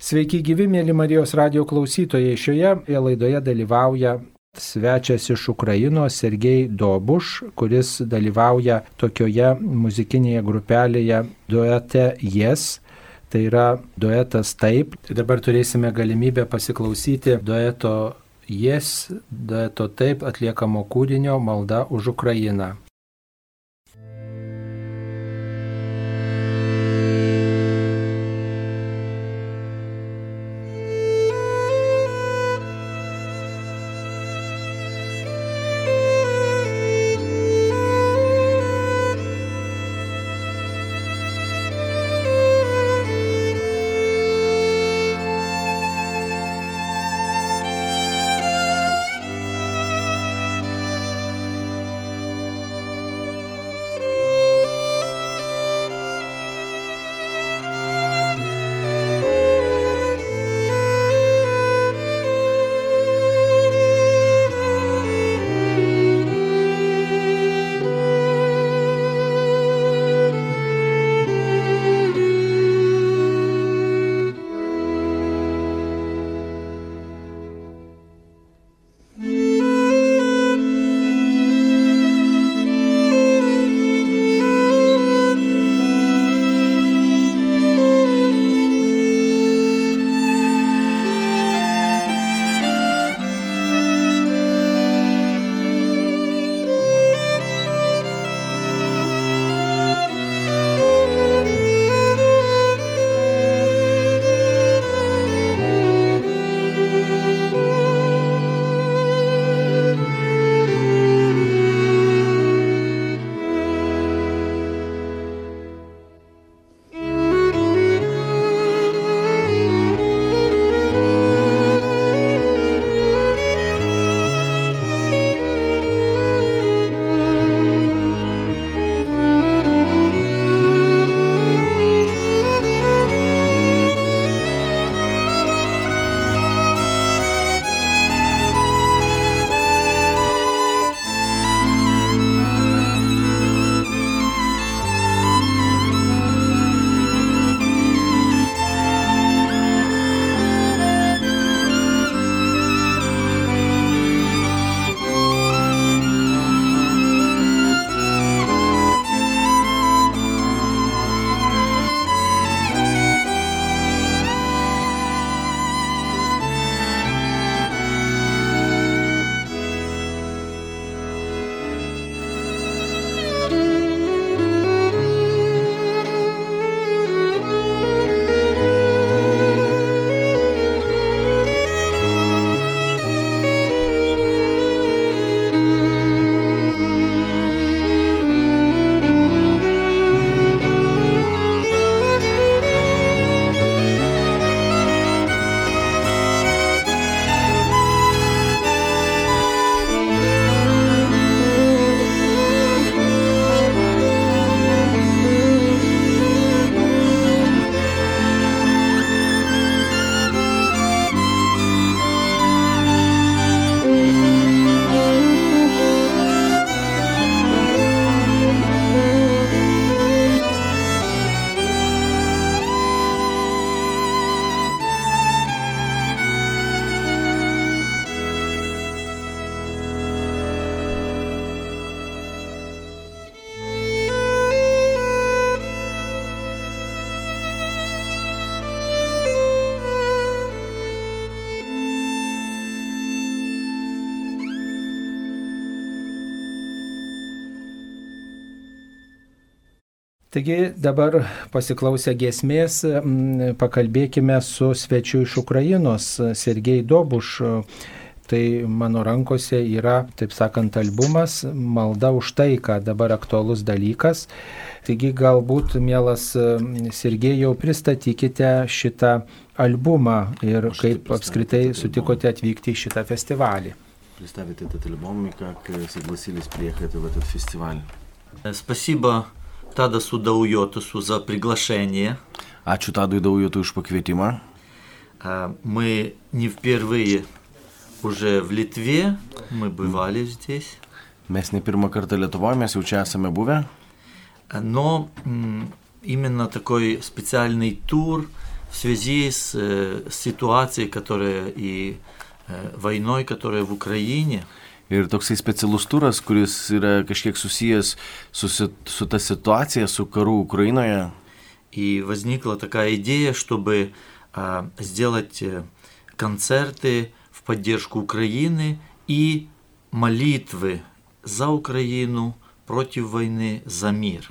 Sveiki gyvi, mėly Marijos radio klausytojai. Šioje laidoje dalyvauja svečias iš Ukrainos Sergei Dobuš, kuris dalyvauja tokioje muzikinėje grupelėje duete Yes. Tai yra duetas Taip. Tai dabar turėsime galimybę pasiklausyti dueto Yes, dueto Taip atliekamo kūrinio Malda už Ukrainą. Taigi dabar pasiklausę giesmės pakalbėkime su svečiu iš Ukrainos, Sergei Dobuš. Tai mano rankose yra, taip sakant, albumas Malda už taiką, dabar aktualus dalykas. Taigi galbūt, mielas Sergejau, pristatykite šitą albumą ir kaip apskritai sutikote atvykti į šitą festivalį. Представить этот альбом и как согласились приехать в этот фестиваль. Спасибо Тадасу Даuyotусу за приглашение. Ačiū Tadui Daujotui už pakvietimą. Мы не впервые уже в Литве, мы бывали здесь. Mes ne pirmą kartą Lietuvoje, mes jau čia esame buvę. Но именно такой специальный тур в связи с э, ситуацией, которая и э, войной, которая в Украине, Ir toksai specialus turas, kuris yra kažkiek susijęs su, su ta situacija, su karu Ukrainoje. и возникла такая идея, чтобы а, сделать э, концерты в поддержку Украины и молитвы за Украину, против войны, за мир.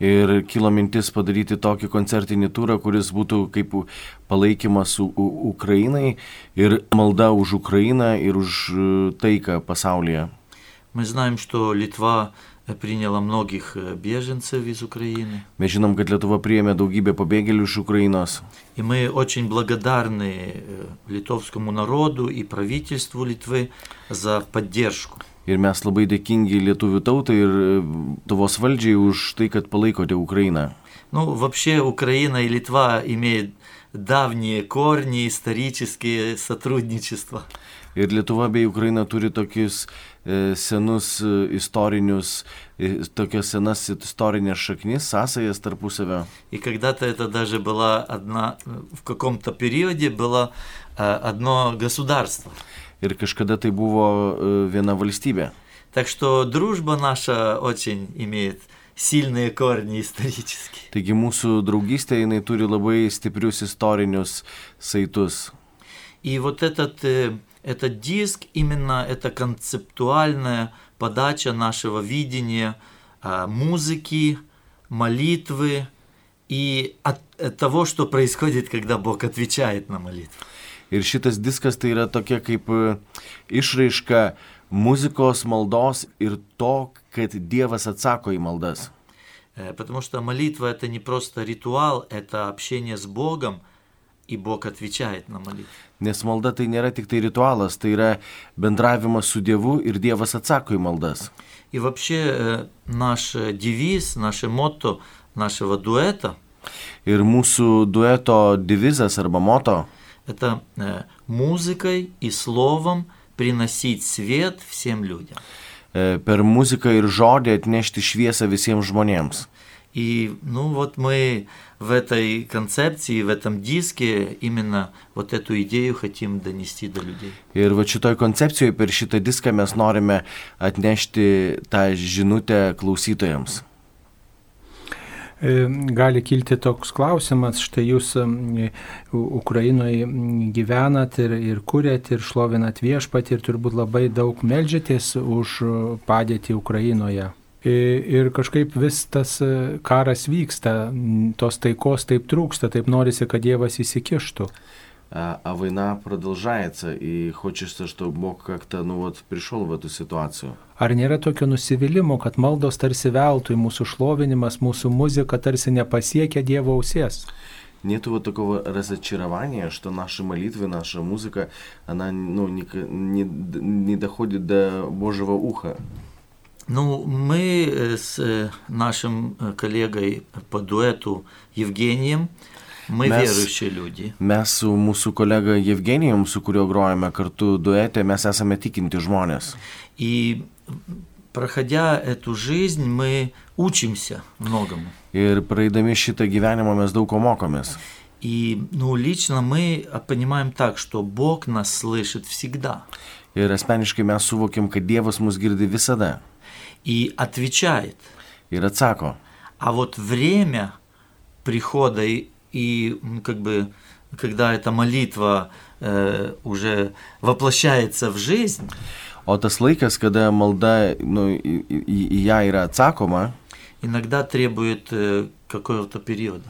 Ir kilo mintis padaryti tokį koncertinį turą, kuris būtų kaip u- palaikymas U U Ukrainai ir malda už Ukrainą ir už e, taiką pasaulyje. Мы знаем, что Литва э, приняла многих э, беженцев из Украины. Mes žinom, kad Lietuva priėmė daugybę pabėgėlių iš Ukrainos. И мы очень благодарны э, литовскому народу и правительству Литвы за поддержку. Ir mes labai dėkingi lietuvių tautai ir e, Lietuvos valdžiai už tai, kad palaikote Ukrainą. Ну, вообще Украина и Литва имеют давние корни, исторические сотрудничества. Ir Lietuva bei Ukraina turi tokius e, senus e, istorinius, e, tokias senas istorinės šaknis, sąsajas tarpusavio. И когда-то это даже была одна, в каком-то периоде было э, одно государство. Ir kažkada tai buvo viena valstybė. Так что дружба наша очень имеет сильные корни исторические. Taigi mūsų draugystė jinai turi labai stiprius istorinius saitus. И вот этот, э, этот диск, именно это концептуальная подача нашего видения а, музыки, молитвы и от, от того, что происходит, когда Бог отвечает на молитву. Ir šitas diskas tai yra tokia kaip e, išraiška muzikos, maldos ir to, kad Dievas atsako į maldas. Э, Потому что молитва это не просто ритуал, это общение с Богом, и Бог отвечает на молитву. Nes malda tai nėra tik tai ritualas, tai yra bendravimas su Dievu ir Dievas atsako į maldas. И вообще э, наш э, девиз, наше мотто нашего дуэта Ir mūsų dueto devizas arba moto это э, музыкой и словом приносить свет всем людям. e, per muziką ir žodį atnešti šviesą visiems žmonėms. И ну вот мы в этой концепции, в этом диске именно вот эту идею хотим донести до людей. Ir va šitoj koncepcijoje per šitą diską mes norime atnešti tą žinutę klausytojams. E, Gali kilti toks klausimas, štai jūs Ukrainoje gyvenat ir, ir kuriat ir šlovinat viešpatį ir turbūt labai daug melžiatės už e, padėtį Ukrainoje. I- Ir kažkaip vis tas e, karas vyksta, tos taikos taip trūksta, taip norisi, kad Dievas įsikištų. А, а война продолжается, и хочется, чтобы Бог как-то, ну вот, пришел в эту ситуацию. Ar nėra tokio nusivylimų, kad maldos tarsi veltui, mūsų šlovinimas, mūsų muzika tarsi nepasiekia Dievo ausies? Нету вот такого разочарования, что наши молитвы, наша музыка, она ну, не, не, не доходит до Божьего уха. Ну, мы э, с э, нашим э, коллегой по дуэту Евгением, мы Mes- верующие люди. Mes su mūsų kolega Evgenijum, su kuriuo grojame kartu duete, mes esame tikinti žmonės. И проходя эту жизнь, мы учимся многому. Ir praeidami šitą gyvenimą mes daug ko mokomės. И, ну, lично мы а, понимаем так, что Бог нас слышит всегда Ir asmeniškai mes suvokiam, kad Dievas mus girdi visada и отвечает. ir atsako. А вот время прихода и, и, как бы, когда эта молитва э, уже воплощается в жизнь, O tas laikas, kada malda nu, į, į, ją yra atsakoma, иногда требует э, какого-то периода.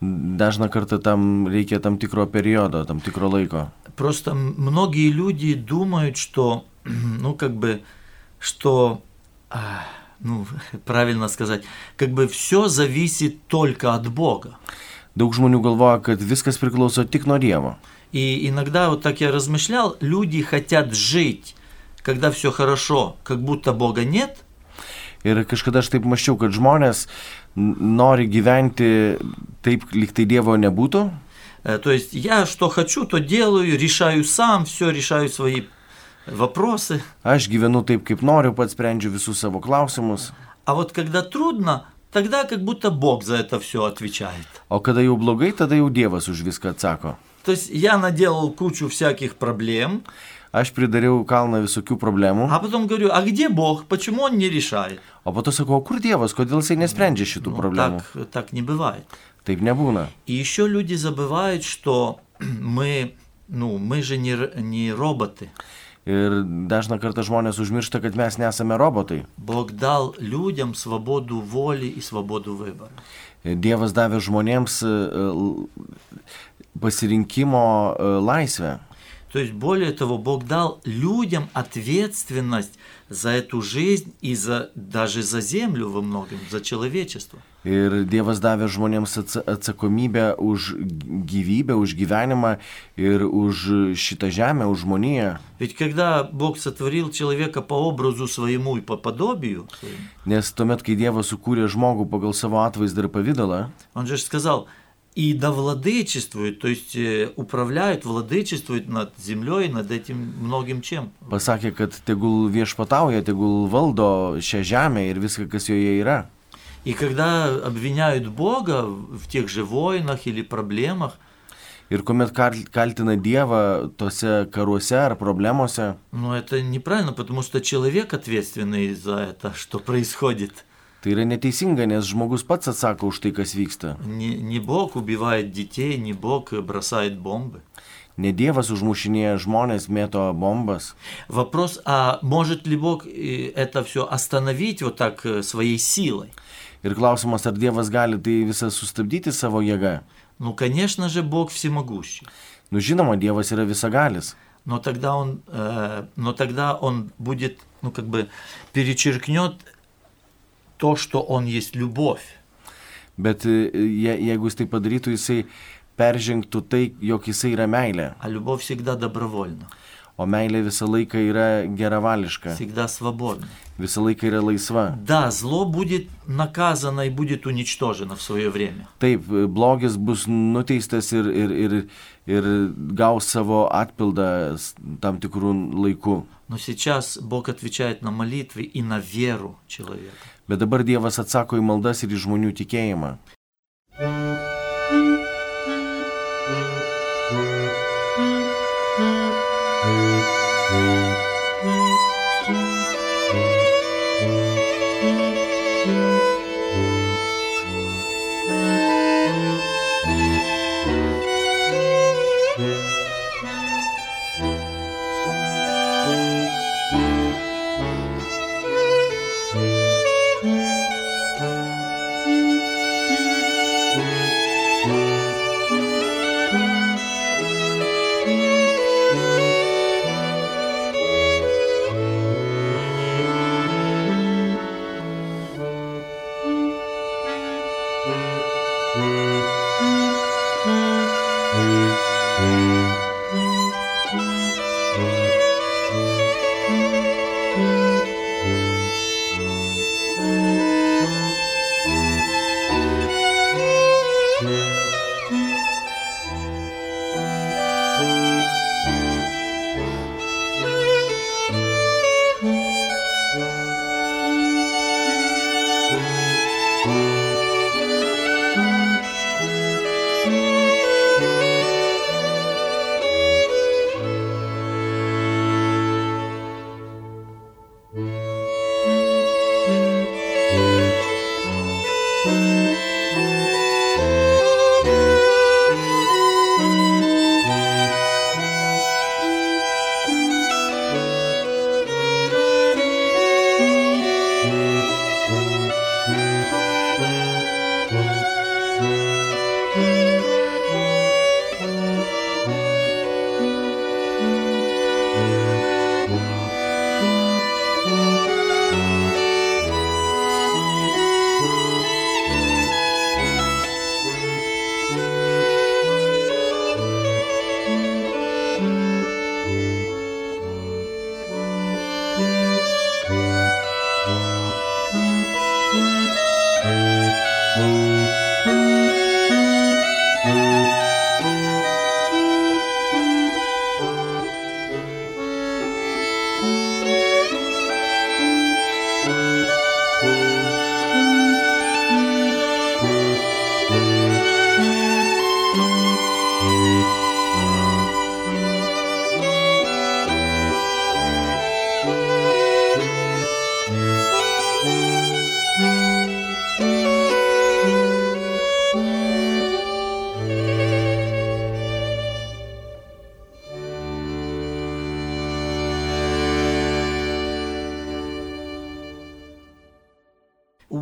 dažna kartą tam reikia tam tikro periodo, tam tikro laiko. Просто многие люди думают, что, ну, как бы, что, а, ну, правильно сказать, как бы все зависит только от Бога. Daug žmonių galvoja, kad viskas priklauso tik nuo Dievo. И иногда, вот так я размышлял, люди хотят жить, когда все хорошо, как будто Бога нет, Ir kažkada aš taip maščiau, kad žmonės n- nori gyventi taip, lyg tai Dievo nebūtų. Э, То есть я что хочу, то делаю, решаю сам, все решаю свои вопросы. Aš gyvenu taip, kaip noriu, pats sprendžiu visus savo klausimus. А вот когда трудно, тогда как будто Бог за это все отвечает. O kada jau blogai, tada jau Dievas už viską atsako. То есть я наделал кучу всяких проблем, Aš pridariau kalną visokių problemų, а потом говорю, а где Бог? Почему Он не решает? o po to sakau, o kur Dievas, kodėl jisai nesprendžia šitų Ну, problemų. так, так не бывает. Taip nebūna. И еще люди забывают, что мы, ну, мы же не, р- не роботы. Ir dažna kartą žmonės užmiršta, kad mes nesame robotai. Bog dal liūdėm svobodų volį į svobodų vybarą. E, Dievas davė žmonėms e, pasirinkimo e, laisvę. То есть, более того, Бог дал людям ответственность за эту жизнь и за, даже за землю во многом, за человечество. Ir Dievas davė žmonėms atsa- atsakomybę už gyvybę, už gyvenimą ir už šitą žemę, už žmoniją. Ведь когда Бог сотворил человека по образу своему и по подобию своему, Nes tuomet, kai Dievas sukūrė žmogų pagal savo atvaizdą ir pavydalą, Он же сказал, и да владычествует, то есть э, управляют, владычествуют над землей, над этим многим чем. pasakė, kad tegul viešpatauja, tegul valdo šią žemę ir viską, kas joje yra. И когда обвиняют Бога в тех же войнах или проблемах, Ir kuomet kal- kaltina Dievą tose karuose ar problemuose, ну это неправильно, потому что человек ответственный за это, что происходит. tai yra neteisinga, nes žmogus pats atsako už tai, kas vyksta. Не, не Бог убивает детей, не Бог бросает бомбы. Ne Dievas užmušinėja žmonės, mėto bombas. Вопрос, а может ли Бог э, это все остановить вот так э, своей силой? Ir klausimas, ar Dievas gali tai visą sustabdyti savo jėgą. Ну, конечно же, Бог всемогущий. Nu žinoma, Dievas yra visagalis. Но тогда он, э, но тогда он будет, ну как бы перечеркнет то, что он есть любовь. Bet e, je, jeigu jis tai padarytų, jisai peržengtų tai, jog jisai yra meilė. А любовь всегда добровольна, O meilė visą laiką yra geravališka, всегда свободна. visą laiką yra laisva. Да, зло будет наказано и будет уничтожено в свое время. Taip, e, blogis bus nuteistas ir, ir, ir, ir gaus savo atpildą s- tam tikrų laikų. Но сейчас Бог отвечает на молитвы и на веру человека. Bet dabar Dievas atsako į maldas ir į žmonių tikėjimą. Hmm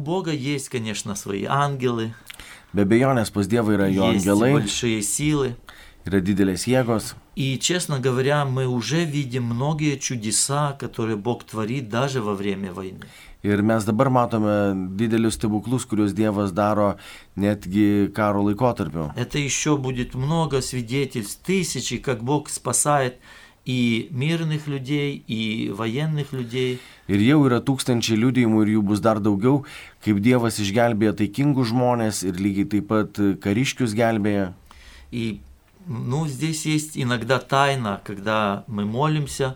Бога есть, конечно, свои ангелы, Be bejonės pas Dievą yra jo есть angelai, большие силы. yra didelės jėgos. И, честно говоря, мы уже видим многие чудеса, которые Бог творит даже во время войны. Ir mes dabar matome didelius stebuklus, kuriuos Dievas daro netgi karo laikotarpiu. Это еще будет много свидетельств, тысячи, как Бог спасает и мирных людей, и военных людей. Ir jau yra tūkstančiai liudijimų ir jų bus dar daugiau, kaip Dievas išgelbėja taikingus žmonės ir lygiai taip pat kariškius gelbėja. И ну, здесь есть иногда тайна, когда мы молимся,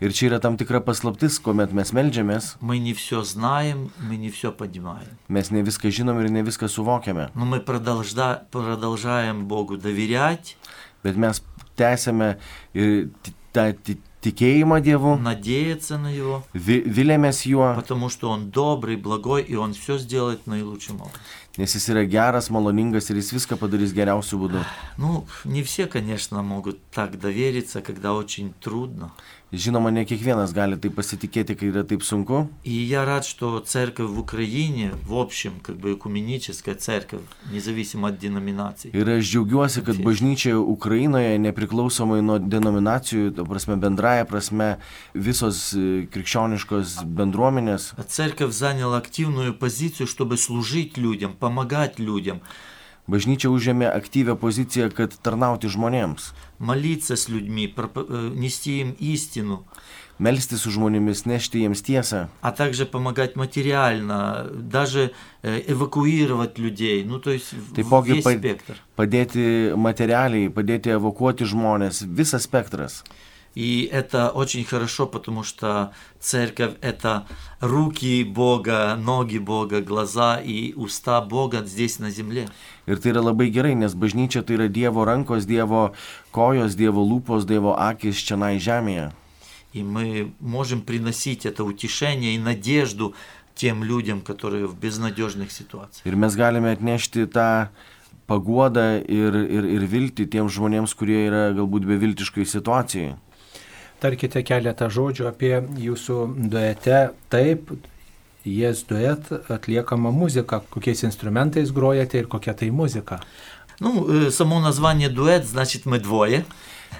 Ir čia yra tam tikra paslaptis, kuomet mes melžiamės, мы не все знаем, мы не все понимаем. mes ne viską žinom ir ne viską suvokiame. Но мы продолжда- продолжаем Богу доверять, Bet mes tęsėme ir ti- tą ti- tikėjimą Dievu, надеяться на Его, vi- vilėmės juo, потому что Он добрый, благой, и Он все сделает наилучшим образом. nes jis yra geras, maloningas ir jis viską padarys geriausiu būdu. Ну, не все, конечно, могут так довериться, когда очень трудно. Žinoma, ne kiekvienas gali tai pasitikėti, kai yra taip sunku. И я рад, что церковь в Украине, в общем, как бы экуменическая церковь, независимо от деноминаций, Ir aš džiaugiuosi, kad bažnyčia Ukrainoje, nepriklausomai nuo denominacijų, ta prasme bendraja prasme, visos e, krikščioniškos bendruomenės, церковь заняла активную позицию, чтобы служить людям, помогать людям, bažnyčia užėmė aktyvę poziciją, kad tarnauti žmonėms, молиться с людьми, проп- э, нести им истину, melstis su žmonėmis, nešti jiems tiesą, а также помогать материально, даже э, эвакуировать людей, ну то есть в- Taipogi весь pa- спектр. padėti materialiai, padėti evakuoti žmonės, visas spektras. И это очень хорошо, потому что церковь – это руки Бога, ноги Бога, глаза и уста Бога здесь на земле. Ir tai yra labai gerai, nes bažnyčia tai yra Dievo rankos, Dievo kojos, Dievo lūpos, Dievo akis čia žemėje. И мы можем приносить это утешение и надежду тем людям, которые в безнадежных ситуациях. Ir mes galime atnešti tą paguodą ir, ir, ir viltį tiems žmonėms, kurie yra galbūt beviltiškai situacijoje. Tarkite keletą žodžių apie jūsų duete. Taip, jas duet atliekama muzika. Kokiais instrumentais grojate ir kokia tai muzika? Ну, э, само название дуэт, значит, мы двое.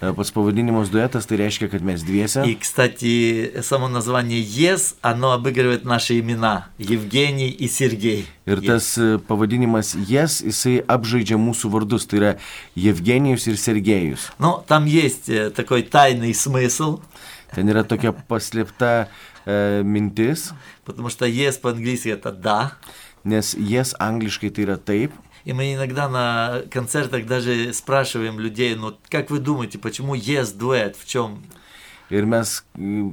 E, Pats pavadinimas duetas tai reiškia, kad mes dviese. И, кстати, само название ЕС, оно обыгрывает наши имена. Евгений и Сергей. Ir Yes. tas e, pavadinimas Jes, jisai apžaidžia mūsų vardus, tai yra Evgenijus ir Sergejus. Но там есть э, такой тайный смысл, Ten yra tokia paslėpta e, mintis, потому что ЕС по-английски это «да». nes Jes angliškai tai yra taip. И мы иногда на концертах даже спрашиваем людей, ну как вы думаете, почему ЕС дуэт, в чем? Ir mes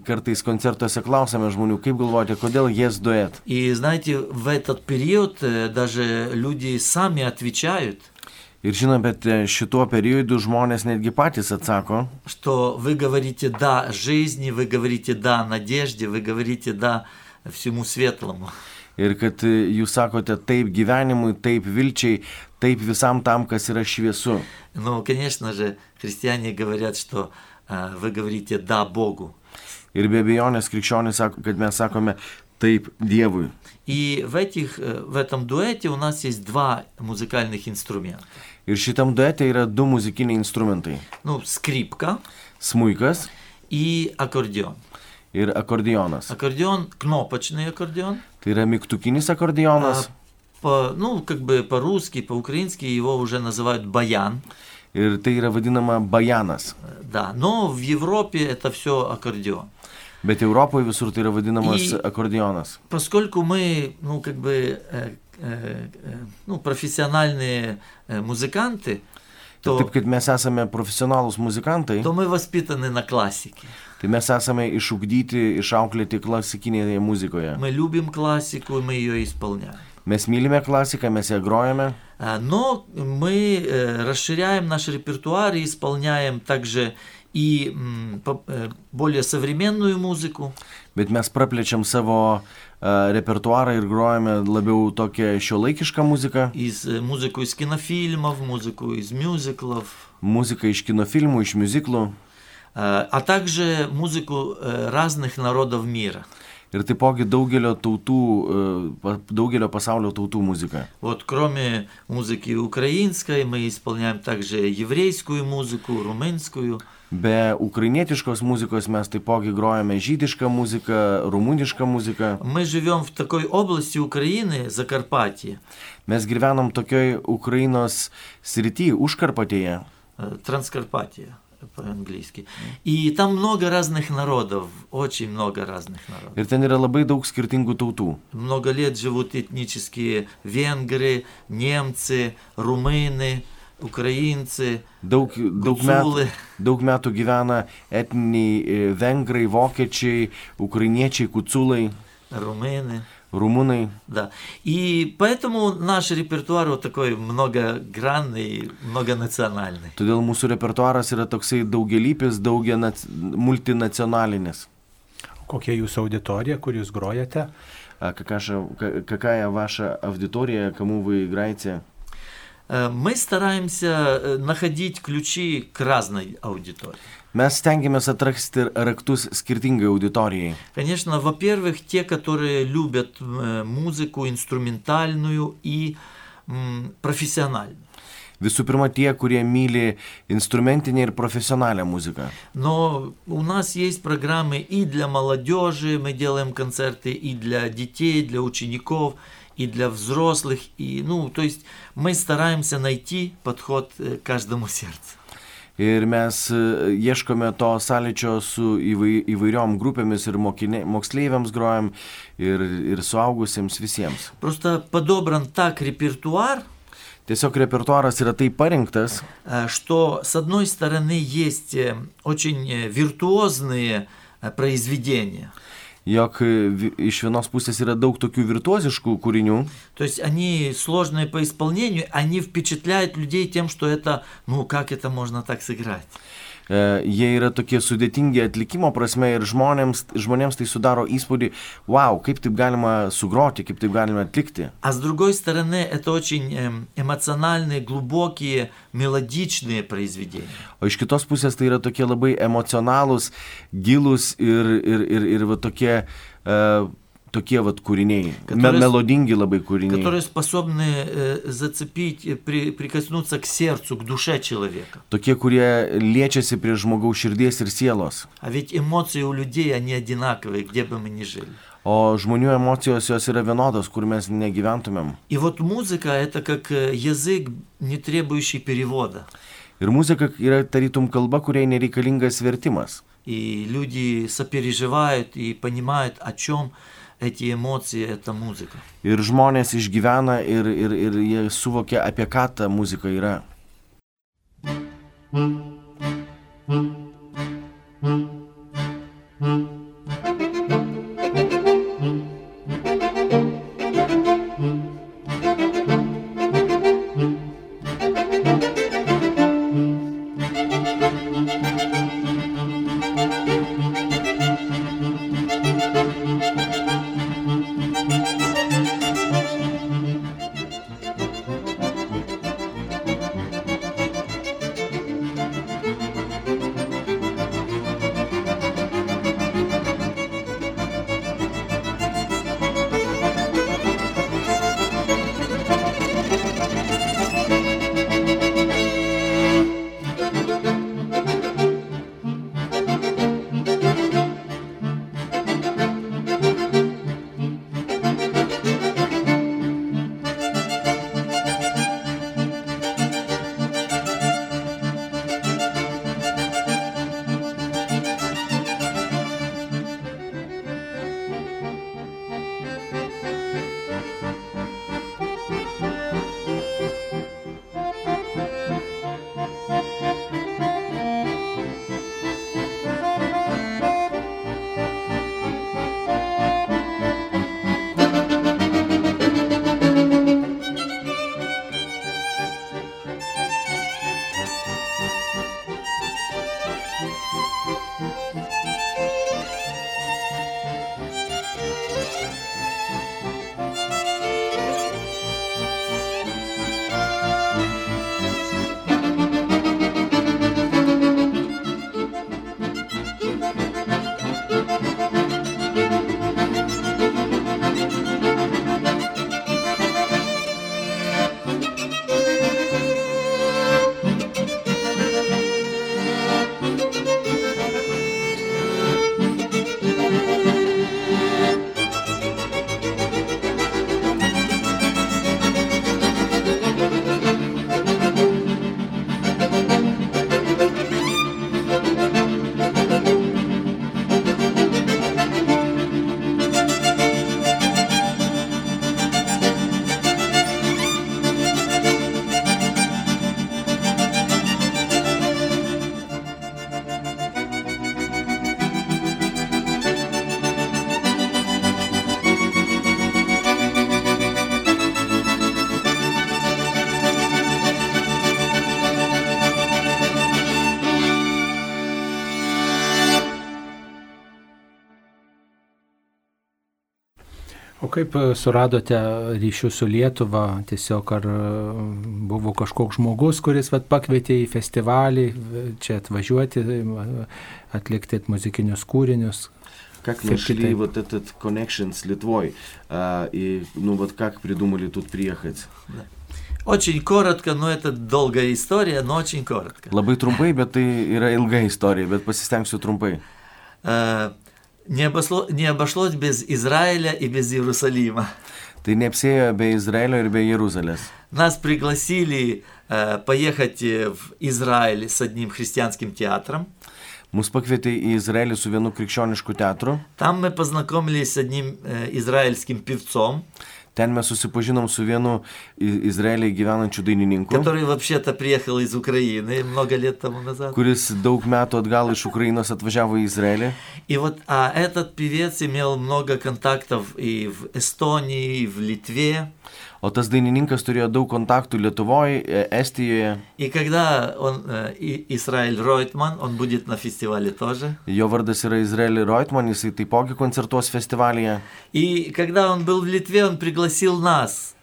kartais koncertuose klausome žmonių, kaip galvojate, kodėl Jes duet. И знаете, в этот период э, даже люди сами отвечают, Ir žinom, bet e, šituo periodu žmonės netgi patys atsako, что вы говорите «да» жизни, вы говорите «да» надежде, вы говорите «да» всему светлому. Ir kad e, jūs sakote taip gyvenimui, taip vilčiai, taip visam tam, kas yra šviesu. Ну, конечно же, христиане говорят, что э, вы говорите «да» Богу. Ir be abejonės krikščionys sako, kad mes sakome taip Dievui. И в, этих, э, в этом дуэте у нас есть два музыкальных инструмента. Ir šitam duete yra du muzikiniai instrumentai Ну, скрипка - smuikas и аккордеон. ir akordeonas. Аккордеон, кнопочный аккордеон. Tai yra mygtukinis akordeonas По, ну, как бы по-русски, по-украински его уже называют баян. ir tai yra vadinama. Э, Да, но в Европе это все аккордеон. Bet Europoje visur tai yra vadinamas Į- akordeonas. Поскольку мы, ну, как бы, э, э, э, ну, профессиональные э, музыканты, то, Taip kaip mes esame profesionalūs muzikantai, то мы воспитаны на классике. tai mes esame išugdyti, išauklėti klasikinėje muzikoje. Мы любим классику, и мы ее исполняем. Mes mylime klasiką, mes ją grojame, А, Но мы э, расширяем наш репертуар и исполняем также и м, по- э, более современную музыку, bet mes praplečiam savo uh, repertuarą ir grojame labiau tokią šiuolaikišką muziką, из, э, музыку из кинофильмов, музыку из мюзиклов, muziką iš kino filmų, iš muziklų, э, а также музыку э, разных народов мира. ir taipogi daugelio tautų, e, pa- daugelio pasaulio tautų muzika. Вот кроме музыки украинской, мы исполняем также еврейскую музыку, румынскую. Be ukrainietiškos muzikos mes taipogi grojame žydišką muziką, rumunišką muziką. Мы живем в такой области Украины, Закарпатье, Mes gyvenam tokioj Ukrainos srity, užkarpatėje. э, Транскарпатия по-английски. И там много разных народов, очень много разных народов. Ir ten yra labai daug skirtingų tautų. Много лет живут этнические венгры, немцы, румыны, украинцы, Daug, daug, metų, гуцулы. daug metų gyvena etniniai e, vengrai, vokiečiai, ukrainiečiai, kuculai, румыны. rumunai. Да. И поэтому наш репертуар вот такой многогранный, многонациональный. Todėl mūsų repertuaras yra toksai daugelypis, daugia nac- multinacionalinis. Kokia jūsų auditorija, kur jūs grojate? А какая, ка- какая ваша аудитория, кому вы играете? Э, Мы стараемся э, находить ключи к разной аудитории. Mes stengiamės atrasti raktus skirtingai auditorijai. Конечно, во-первых, те, которые любят э, музыку инструментальную и м, профессиональную. Visų pirma, tie, kurie myli instrumentinę ir profesionalią muziką. Но у нас есть программы и для молодежи, мы делаем концерты и для детей, для учеников, и для взрослых. И, ну, то есть мы стараемся найти подход э, к каждому сердцу. Ir mes e, ieškome to sąlyčio su įvai, įvairiom grupėmis ir mokinė, moksleiviams grojam, ir, ir suaugusiems visiems. Просто подобран так репертуар, Tiesiog repertuaras yra taip parinktas, э, что с одной стороны есть э, очень э, виртуозные э, произведения. Jog iš vienos pusės yra daug tokių virtuoziškų kūrinių, То есть они сложные по исполнению, они впечатляют людей тем, что это, ну как это можно так сыграть. e, jie yra tokie sudėtingi atlikimo prasme ir žmonėms, žmonėms tai sudaro įspūdį, wow, kaip taip galima sugroti, kaip taip galima atlikti. А с другой стороны, это очень эм, эмоциональные, глубокие, мелодичные произведения. O iš kitos pusės tai yra tokie labai emocionalūs, gilūs ir, ir, ir, ir va tokie, uh, tokie va kūriniai. Me, Которые- melodingi labai kūriniai. которые способны э, зацепить, э, при- прикоснуться к сердцу, к душе человека. Tokie, kurie liečiasi prie žmogaus širdies ir sielos. А ведь эмоции у людей, они одинаковые, где бы мы ни жили. O žmonių emocijos jos yra vienodos, kur mes negyventumėm. И вот музыка – это как э, язык, не требующий перевода. Ir muzika yra tarytum kalba, kuriai nereikalingas vertimas. И люди сопереживают и понимают, о чем эти эмоции, эта музыка. Ir žmonės išgyvena ir, ir, ir jie suvokia, apie ką ta muzika yra. kaip e, suradote ryšių su Lietuva? Tiesiog ar e, buvo kažkoks žmogus, kuris vat, pakvietė į festivalį, čia atvažiuoti, atlikti muzikinius kūrinius? Как нашли вот этот connection с Литвой? А, и, ну вот как придумали тут приехать? Да. Очень коротко, но это долгая история, но очень коротко. Labai trumpai, bet tai yra ilga istorija, bet pasistengsiu trumpai. Uh, не, обошло, не обошлось без Израиля и без Иерусалима. Tai neapsėjo be Izraelio ir be Jeruzalės. Нас пригласили uh, поехать в Израиль с одним христианским театром. Mus pakvietė į Izraelį su vienu krikščionišku teatru. Там мы познакомились с одним э, израильским певцом. Ten mes susipažinom su vienu Izraelyje gyvenančiu dainininku. Который вообще-то приехал из Украины много лет тому назад. Kuris daug metų atgal iš Ukrainos atvažiavo į Izraelį. И вот а этот певец имел много контактов и в Эстонии, и в Литве. O tas dainininkas turėjo daug kontaktų Lietuvoje, Estijoje. И когда он, Израиль Ройтман, он будет на фестивале тоже. Jo vardas yra Izraelį Roitman, jisai taipogi koncertuos festivalyje. И когда он был в Литве, он пригласил нас.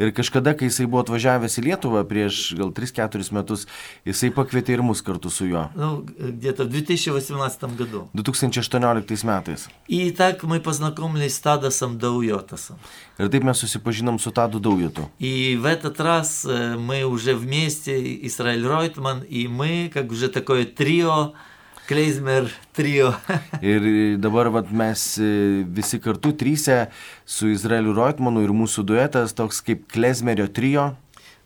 Ir kažkada, kai jisai buvo atvažiavęs į Lietuvą prieš gal 3-4 metus, jisai pakvietė ir mus kartu su juo. Ну, где-то в 2018 году. 2018 metais. И так мы познакомились с Тадасом Дауйотасом. Ir taip mes susipažinom su Tadu Daujotu. И в этот раз мы уже вместе, Израиль Ройтман, и мы, как уже такое трио, Kleizmer trio. ir dabar vat, mes visi kartu trysę su Izraeliu Roitmanu ir mūsų duetas toks kaip Kleizmerio trio.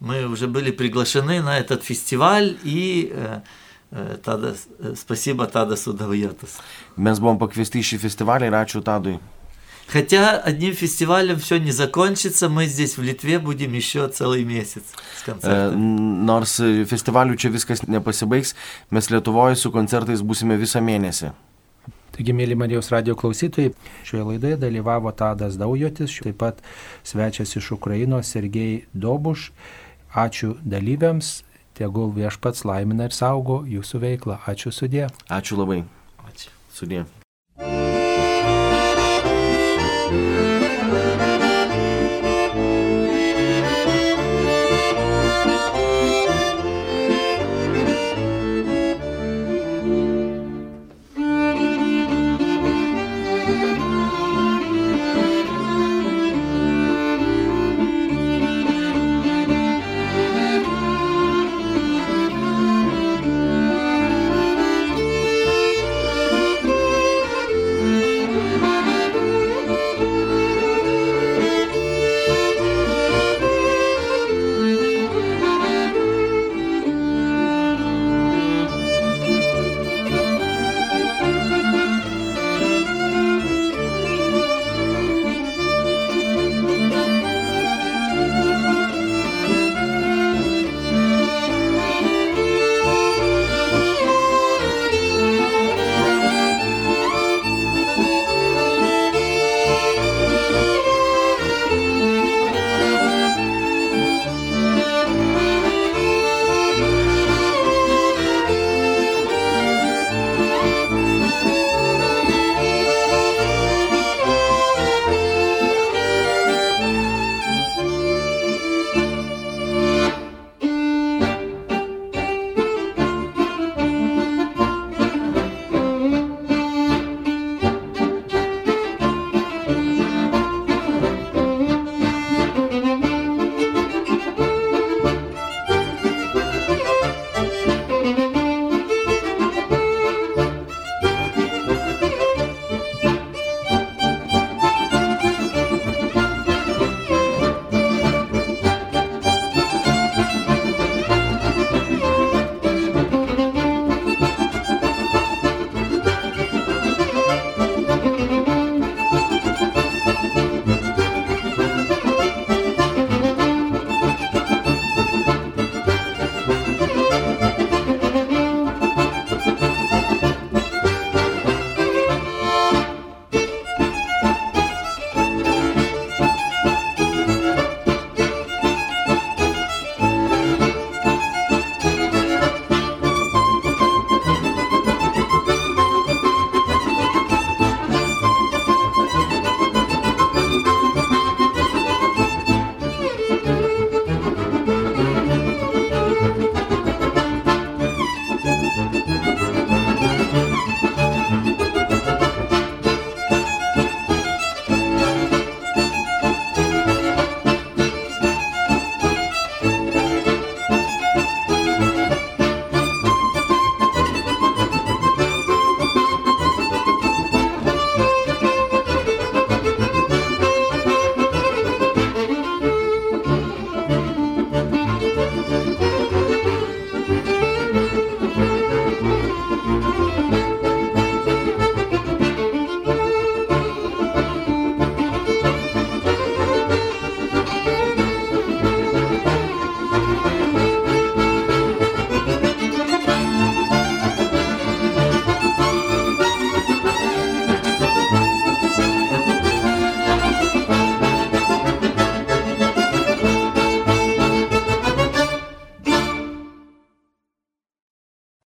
Мы уже были приглашены на этот фестиваль и э, э, Tada, спасибо Тадасу Давьотас. Mes buvom pakviesti į šį festivalį ir ačiū Tadui. Хотя одним фестивалем все не закончится, мы здесь в Литве будем еще целый месяц с концертами. Nors festivalių čia viskas nepasibaigs, mes Lietuvoje su koncertais būsime visą mėnesį. Taigi, mėly Marijos radio klausytojai, šioje laidoje dalyvavo Tadas Daujotis, taip pat svečias iš Ukrainos Sergei Dobuš. Ačiū dalyviams, tegul viešpats laimina ir saugo jūsų veiklą. Ačiū sudė. Ačiū labai. Ačiū. Sudė.